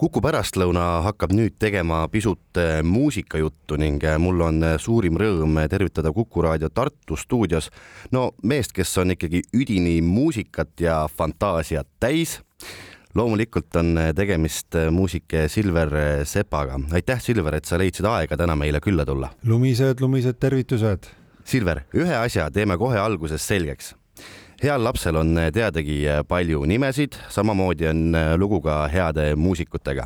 Kuku pärastlõuna hakkab nüüd tegema pisut äh, muusikajuttu ning äh, mul on äh, suurim rõõm tervitada Kuku raadio Tartu stuudios no meest, kes on ikkagi üdini muusikat ja fantaasiat täis. loomulikult on tegemist muusik Silver Sepaga. aitäh, Silver, et sa leidsid aega täna meile külla tulla. lumised, lumised tervitused. Silver, ühe asja teeme kohe alguses selgeks heal lapsel on eh, teadagi eh, palju nimesid, samamoodi on eh, lugu ka heade muusikutega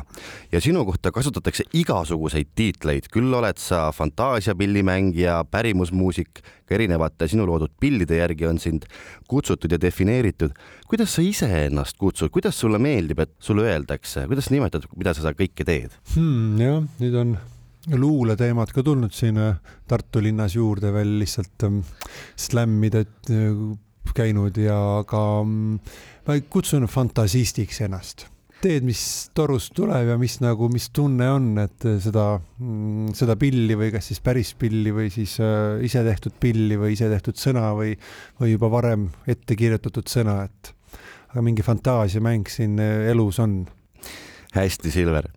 ja sinu kohta kasutatakse igasuguseid tiitleid, küll oled sa fantaasiapillimängija, pärimusmuusik, ka erinevate sinu loodud pillide järgi on sind kutsutud ja defineeritud. kuidas sa iseennast kutsud, kuidas sulle meeldib, et sulle öeldakse, kuidas nimetad, mida sa kõike teed hmm,? jah, nüüd on luuleteemad ka tulnud siin Tartu linnas juurde veel lihtsalt ähm, slämmide käinud ja ka mm, ma kutsun fantasistiks ennast. teed, mis torust tuleb ja mis nagu, mis tunne on, et seda, mm, seda pilli või kas siis päris pilli või siis äh, ise tehtud pilli või ise tehtud sõna või, või juba varem ette kirjutatud sõna, et aga mingi fantaasiamäng siin äh, elus on hästi, Silver.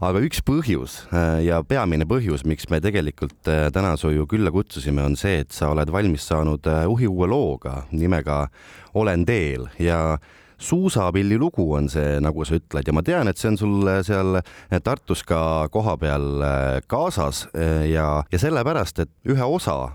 aga üks põhjus äh, ja peamine põhjus, miks me tegelikult äh, täna su ju külla kutsusime, on see, et sa oled valmis saanud äh, uhiuue looga nimega Olen teel ja suusapilli lugu on see, nagu sa ütled ja ma tean, et see on sul seal Tartus ka kohapeal kaasas ja, ja sellepärast, et ühe osa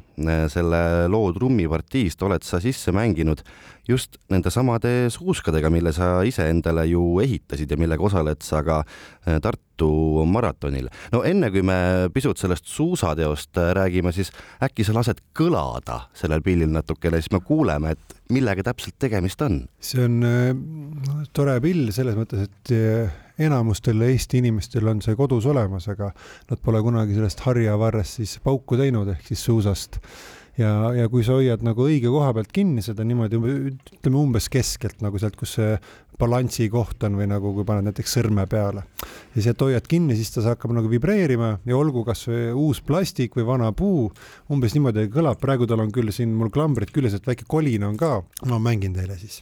selle loo trummipartiist oled sa sisse mänginud just nende samade suuskadega, mille sa ise endale ju ehitasid ja millega osaled sa ka äh, Tartu maratonil. no enne kui me pisut sellest suusateost äh, räägime, siis äkki sa lased kõlada sellel pillil natukene, siis me kuuleme, et millega täpselt tegemist on. see on äh, tore pill selles mõttes, et enamustel Eesti inimestel on see kodus olemas, aga nad pole kunagi sellest harjavarrest siis pauku teinud ehk siis suusast. Ja, ja kui sa hoiad nagu õige koha pealt kinni seda niimoodi, ütleme umbes keskelt nagu sealt, kus see balansi koht on või nagu kui paned näiteks sõrme peale. Ja sealt hoiad kinni, siis ta hakkab nagu vibreerima ja olgu kasvõi uus plastik või vana puu, umbes niimoodi kõlab, praegu tal on küll siin mul klambrid küljes, et väike kolin on ka, ma mängin teile siis.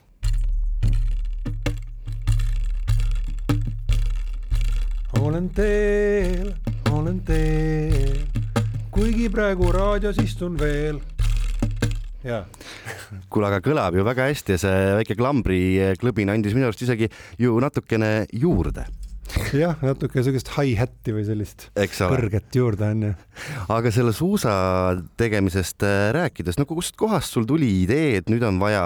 Olen teel, olen teel. Kuigi praegu raadios istun veel. jaa. Kuule, aga kõlab ju väga hästi ja see väike klambriklõbin andis minu arust isegi ju natukene juurde jah, natuke sellist hi-hat'i või sellist kõrget juurde onju. aga selle suusa tegemisest äh, rääkides, no kust kohast sul tuli idee, et nüüd on vaja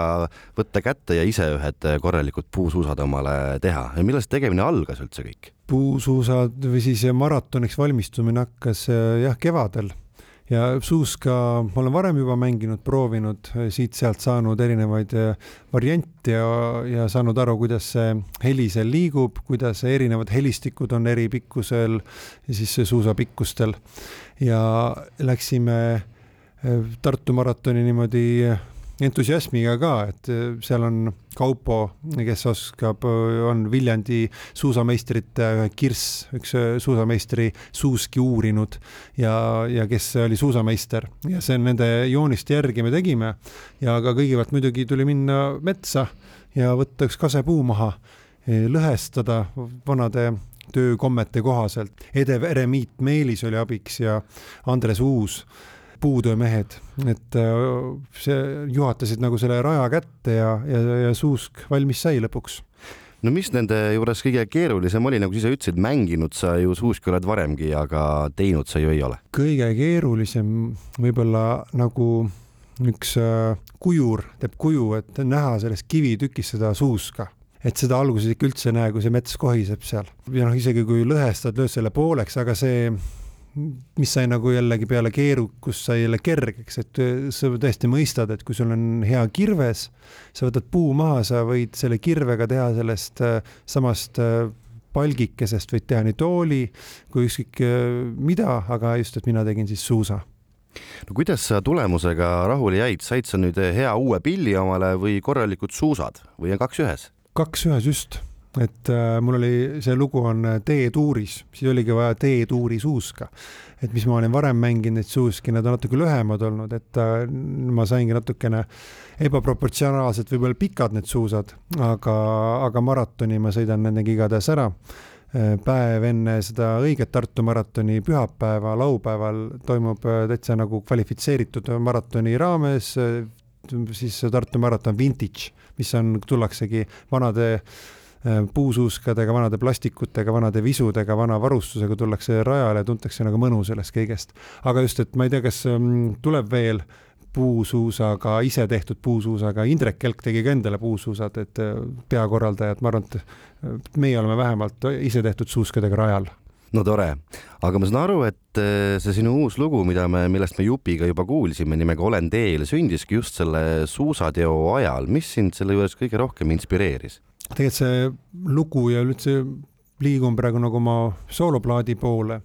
võtta kätte ja ise ühed äh, korralikud puusuusad omale teha ja millal see tegemine algas üldse kõik? puusuusad või siis maratoniks valmistumine hakkas äh, jah, kevadel ja suuska ma olen varem juba mänginud, proovinud, siit-sealt saanud erinevaid äh, variante ja, ja saanud aru, kuidas see heli seal liigub, kuidas erinevad helistikud on eri pikkusel ja siis suusapikkustel. ja läksime äh, Tartu maratoni niimoodi entusiasmiga ka, et äh, seal on Kaupo, kes oskab, on Viljandi suusameistrite Kirss, üks äh, suusameistri suuski uurinud ja, ja kes oli suusameister ja see on nende jooniste järgi me tegime ja ka kõigepealt muidugi tuli minna metsa ja võtta üks kasepuu maha, lõhestada vanade töökommete kohaselt. Edev eremiit Meelis oli abiks ja Andres Uus puutöömehed, et äh, see juhatasid nagu selle raja kätte ja, ja, ja suusk valmis sai lõpuks. No mis nende juures kõige keerulisem oli, nagu sa ise ütlesid, mänginud sa ju suuski oled varemgi, aga teinud sa ju ei ole? kõige keerulisem võib-olla nagu üks äh, kujur teeb kuju, et näha sellest kivitükist seda suuska. Et seda alguses ikka üldse ei näe, kui see mets kohiseb seal. Ja noh, isegi kui lõhestad, lööd selle pooleks, aga see mis sai nagu jällegi peale keerukust sai jälle kergeks, et sa tõesti mõistad, et kui sul on hea kirves, sa võtad puu maha, sa võid selle kirvega teha sellest äh, samast äh, palgikesest võid teha nii tooli kui ükskõik äh, mida, aga just, et mina tegin siis suusa. No kuidas sa tulemusega rahule jäid, said sa nüüd hea uue pilli omale või korralikud suusad? Või on kaks ühes? kaks ühes just et äh, mul oli, see lugu on äh, Teetuuris, siis oligi vaja Teetuuri suuska. et mis ma olen varem mänginud neid suuski, nad on natuke lühemad olnud, et äh, ma saingi natukene ebaproportsionaalselt võib-olla pikad need suusad, aga, aga maratoni ma sõidan nendega igatahes ära. Päev enne seda õiget Tartu maratoni pühapäeva, laupäeval toimub täitsa nagu kvalifitseeritud maratoni raames siis Tartu maraton Vintage, mis on, tullaksegi vanade puusuuskadega, vanade plastikutega, vanade visudega, vana varustusega tullakse rajale ja tuntakse nagu mõnu sellest kõigest. aga just, et ma ei tea, kas mm, tuleb veel puusuusaga, ise tehtud puusuusaga, Indrek Kelk tegi ka endale puusuusad, et äh, peakorraldajad, ma arvan, et äh, meie oleme vähemalt ise tehtud suuskadega rajal no tore, aga ma saan aru, et äh, see sinu uus lugu, mida me, millest me Jupiga juba kuulsime nimega Olen teel, sündiski just selle suusateo ajal. mis sind selle juures kõige rohkem inspireeris? Tegelikult see lugu ja üldse liigun praegu nagu oma sooloplaadi poole.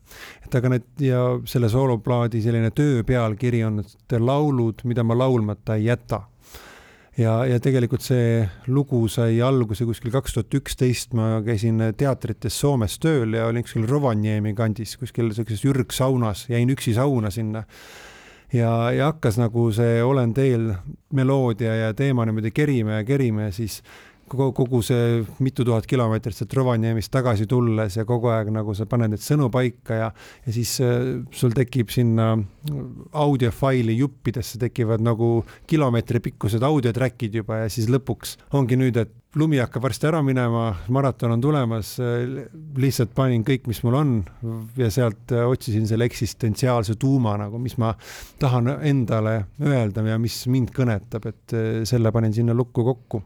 et aga need ja selle sooloplaadi selline töö pealkiri on laulud, mida ma laulmata ei jäta. ja, ja tegelikult see lugu sai alguse kuskil kaks tuhat üksteist, ma käisin teatrites Soomes tööl ja olin kuskil Rovaniemi kandis, kuskil siukses ürgsaunas, jäin üksi sauna sinna ja, ja hakkas nagu see Olen teel meloodia ja teema niimoodi kerima ja kerima ja siis kogu see mitu tuhat kilomeetrit sealt Rovaniemist tagasi tulles ja kogu aeg nagu sa paned need sõnu paika ja, ja siis äh, sul tekib sinna audiofaili juppidesse tekivad nagu kilomeetri pikkused audiotrack'id juba ja siis lõpuks ongi nüüd, et lumi hakkab varsti ära minema, maraton on tulemas, lihtsalt panin kõik, mis mul on ja sealt äh, otsisin selle eksistentsiaalse tuuma nagu, mis ma tahan endale öelda ja mis mind kõnetab, et äh, selle panin sinna lukku kokku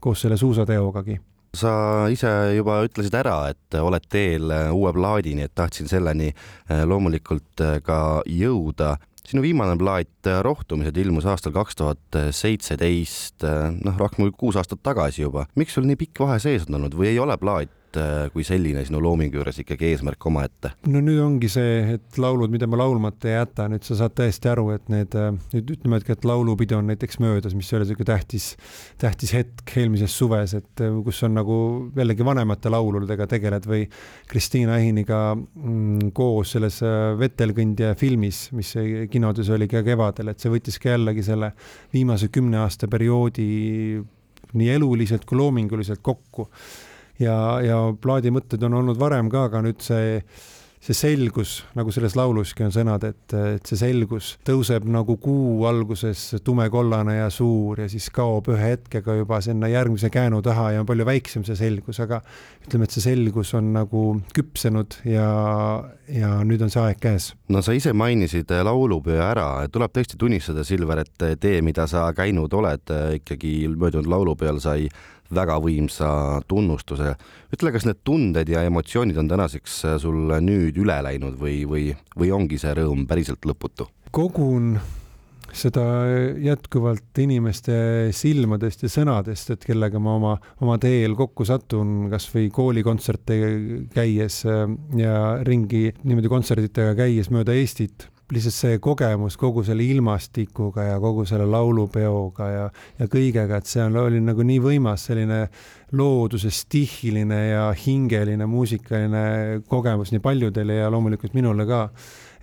koos selle suusateogagi sa ise juba ütlesid ära, et oled teel uue plaadini, et tahtsin selleni eh, loomulikult eh, ka jõuda. sinu viimane plaat Rohtumised ilmus aastal kaks tuhat seitseteist, eh, noh, rohkem kui kuus aastat tagasi juba. miks sul nii pikk vahe sees on olnud või ei ole plaat kui selline sinu loomingu juures ikkagi eesmärk omaette? no nüüd ongi see, et laulud, mida ma laulmata ei jäta, nüüd sa saad täiesti aru, et need, äh, nüüd ütleme, et laulupidu on näiteks möödas, mis ole niisugune tähtis, tähtis hetk eelmises suves, et äh, kus on nagu jällegi vanemate lauludega tegeled või Kristiina Ehiniga mm, koos selles Vetelkõndja filmis, mis kinodes oli ka kevadel, et see võttis ka jällegi selle viimase kümne aasta perioodi nii eluliselt kui loominguliselt kokku ja, ja plaadi mõtted on olnud varem ka, aga nüüd see see selgus, nagu selles lauluski on sõnad, et, et see selgus tõuseb nagu kuu alguses tumekollane ja suur ja siis kaob ühe hetkega juba sinna järgmise käänu taha ja on palju väiksem see selgus, aga ütleme, et see selgus on nagu küpsenud ja, ja nüüd on see aeg käes. no sa ise mainisid laulupeo ära, tuleb tõesti tunnistada, Silver, et tee, mida sa käinud oled, ikkagi möödunud laulupeol sai väga võimsa tunnustuse. ütle, kas need tunded ja emotsioonid on tänaseks sul nüüd üle läinud või, või, või ongi see rõõm päriselt lõputu? kogun seda jätkuvalt inimeste silmadest ja sõnadest, et kellega ma oma, oma teel kokku satun, kasvõi koolikontserte käies ja ringi niimoodi kontserditega käies mööda Eestit lihtsalt see kogemus kogu selle ilmastikuga ja kogu selle laulupeoga ja, ja kõigega, et see on, oli nagu nii võimas selline looduse stihiline ja hingeline muusikaline kogemus nii paljudele ja loomulikult minule ka.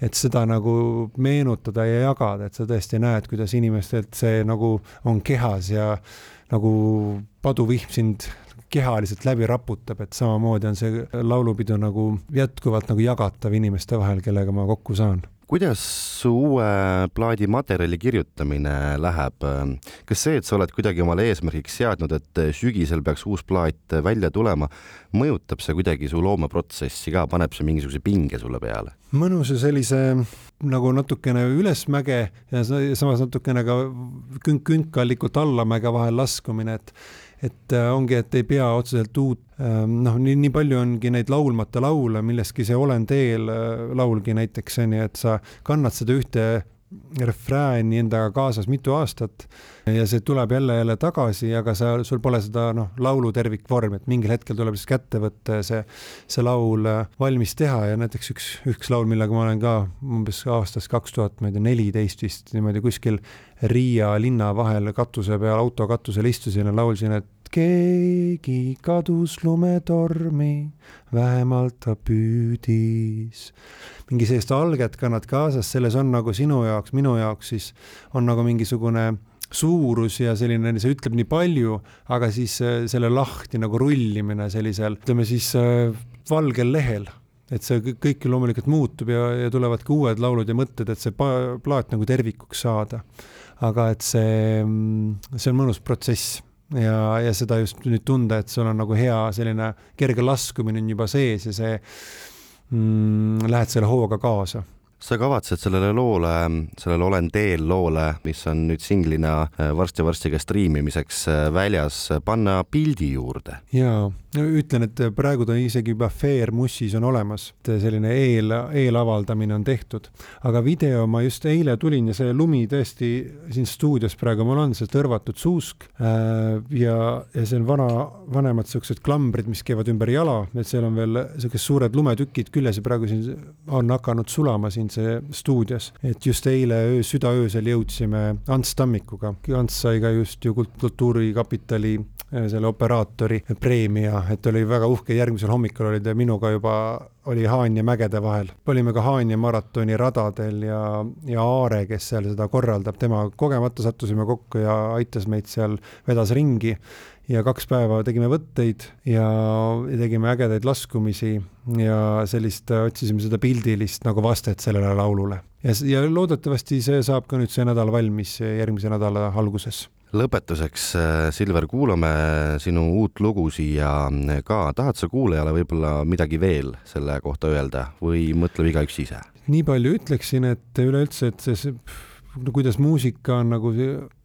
et seda nagu meenutada ja jagada, et sa tõesti näed, kuidas inimestelt see nagu on kehas ja nagu paduvihm sind kehaliselt läbi raputab, et samamoodi on see laulupidu nagu jätkuvalt nagu jagatav inimeste vahel, kellega ma kokku saan kuidas su uue plaadi materjali kirjutamine läheb? kas see, et sa oled kuidagi omale eesmärgiks seadnud, et sügisel peaks uus plaat välja tulema, mõjutab see kuidagi su loomeprotsessi ka, paneb see mingisuguse pinge sulle peale? mõnusa sellise nagu natukene ülesmäge ja samas natukene ka künk künkallikult allamäge vahel laskumine, et et äh, ongi, et ei pea otseselt uut, ähm, noh, nii, nii palju ongi neid laulmata laule, millestki see Olen teel äh, laulgi näiteks on ju, et sa kannad seda ühte refrääni endaga kaasas mitu aastat ja see tuleb jälle jälle tagasi, aga sa, sul pole seda noh, laulu tervikvormi, et mingil hetkel tuleb siis kätte võtta ja see, see laul äh, valmis teha ja näiteks üks, üks laul, millega ma olen ka umbes aastast kaks tuhat, ma ei tea, neliteist vist niimoodi kuskil Riia linna vahel katuse peal, auto katusel istusin ja laulsin, et keegi kadus lumetormi, vähemalt ta püüdis. mingi sellist alget kannad kaasas, selles on nagu sinu jaoks, minu jaoks siis on nagu mingisugune suurus ja selline, see ütleb nii palju, aga siis äh, selle lahti nagu rullimine sellisel, ütleme siis äh, valgel lehel et see kõik loomulikult muutub ja, ja tulevad ka uued laulud ja mõtted, et see plaat nagu tervikuks saada. aga et see, mm, see on mõnus protsess ja, ja seda just nüüd tunda, et sul on nagu hea selline kerge laskumine on juba sees ja see mm,, lähed selle hooga kaasa sa kavatsed sellele loole, sellele Olen teel loole, mis on nüüd singlina varsti-varsti ka striimimiseks väljas, panna pildi juurde? jaa ütlen, et praegu ta isegi juba Fair Mussis on olemas, selline eel, eelavaldamine on tehtud, aga video ma just eile tulin ja see lumi tõesti siin stuudios praegu mul on, see tõrvatud suusk äh, ja, ja see on vana, vanemad siuksed klambrid, mis käivad ümber jala, et seal on veel siukesed suured lumetükid küljes ja praegu siin on hakanud sulama siin see stuudios, et just eile öö, südaöösel jõudsime Ants Tammikuga, Ants sai ka just ju Kultuurikapitali äh, selle operaatori preemia et oli väga uhke, järgmisel hommikul oli ta minuga juba, oli Haanja mägede vahel. olime ka Haanja maratoni radadel ja, ja Aare, kes seal seda korraldab, tema kogemata sattusime kokku ja aitas meid seal, vedas ringi ja kaks päeva tegime võtteid ja tegime ägedaid laskumisi ja sellist, otsisime seda pildilist nagu vastet sellele laulule. ja, ja loodetavasti see saab ka nüüd see nädal valmis järgmise nädala alguses lõpetuseks, äh, Silver, kuulame sinu uut lugu siia äh, ka. tahad sa kuulajale võib-olla midagi veel selle kohta öelda või mõtleb igaüks ise? nii palju ütleksin, et üleüldse, et see, no kuidas muusika on nagu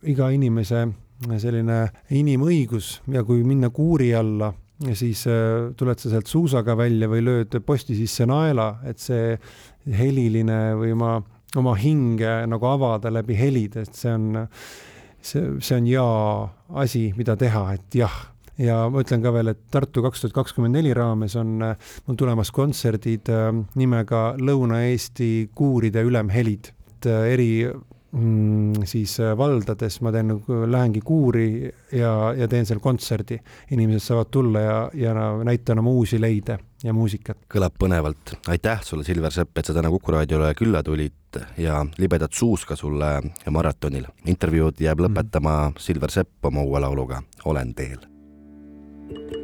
iga inimese selline inimõigus ja kui minna kuuri alla, siis äh, tuled sa sealt suusaga välja või lööd posti sisse naela, et see heliline või oma, oma hinge nagu avada läbi helide, et see on see, see on jaa asi, mida teha, et jah. Ja ma ütlen ka veel, et Tartu kaks tuhat kakskümmend neli raames on mul tulemas kontserdid äh, nimega Lõuna-Eesti kuuride ülemhelid, äh, eri mm, siis äh, valdades ma teen, lähengi kuuri ja, ja teen seal kontserdi. inimesed saavad tulla ja, ja näitan oma uusi leide ja muusikat. kõlab põnevalt, aitäh sulle, Silver Sepp, et sa täna Kuku raadiole külla tulid ja libedat suuska sulle maratonil. intervjuud jääb lõpetama mm. Silver Sepp oma uue lauluga Olen teel. kes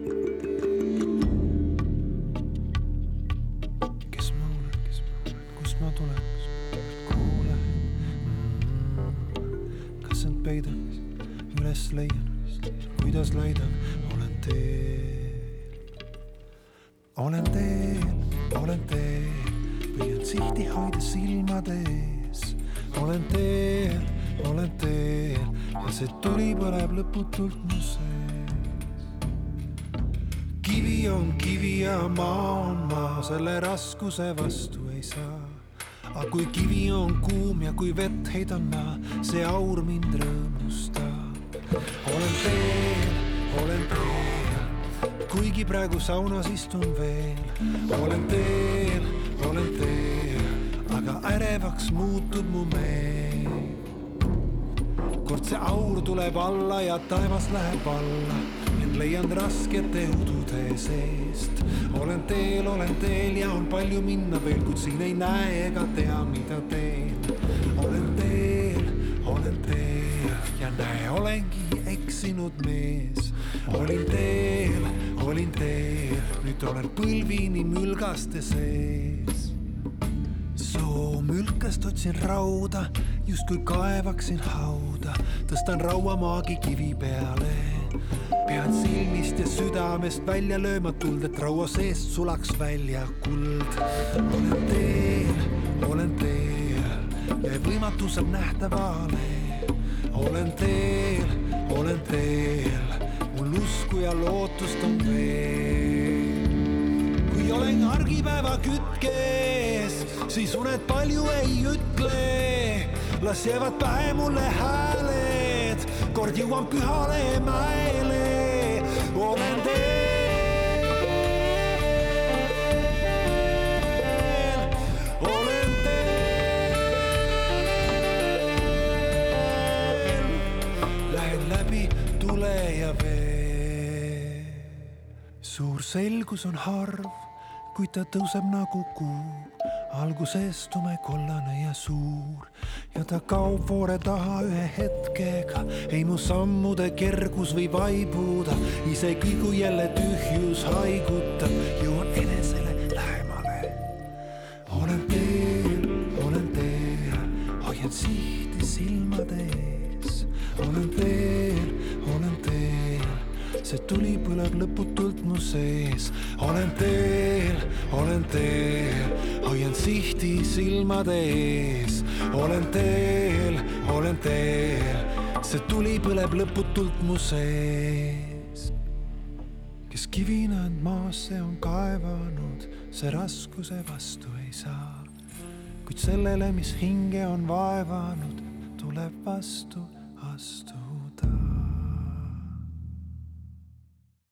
üles leian, kuidas laidan, olen teel olen teel, olen teel, püüan sihti hoida silmade ees. olen teel, olen teel ja see tuli põleb lõputult mu sees. kivi on kivi ja maa on maa, selle raskuse vastu ei saa. aga kui kivi on kuum ja kui vett heidan ma, see aur mind rõõmustab. Olen teel, olen teel kuigi praegu saunas istun veel, olen teel, olen teel, aga ärevaks muutub mu meel. kord see aur tuleb alla ja taevas läheb alla, end leian raskete udude seest. olen teel, olen teel ja on palju minna veel, kuid siin ei näe ega tea, mida teen. olen teel, olen teel ja näe, olengi eksinud mees, olin teel olin teel, nüüd olen põlvini mülgaste sees. soomülkast otsin rauda, justkui kaevaksin hauda, tõstan rauamaagi kivi peale. pean silmist ja südamest välja lööma tuld, et raua seest sulaks välja kuld. olen teel, olen teel ja võimatu saab nähtavale. olen teel, olen teel mul usku ja lootust on veel. kui olen argipäeva kütkes, siis uned palju ei ütle. las jäävad pähe mulle hääled, kord jõuan pühale mäele. Suur selgus on harv, kuid ta tõuseb nagu kuu. alguses tume kollane ja suur ja ta kaob voore taha ühe hetkega. ei mu sammude kergus või vaibuda, isegi kui jälle tühjus haigutab, jõuan enesele lähemale. olen teel, olen teel, hoian sihti silmade ees, olen teel see tuli põleb lõputult mu sees. olen teel, olen teel, hoian sihti silmade ees. olen teel, olen teel, see tuli põleb lõputult mu sees. kes kivina end maasse on kaevanud, see raskuse vastu ei saa. kuid sellele, mis hinge on vaevanud, tuleb vastu astuda.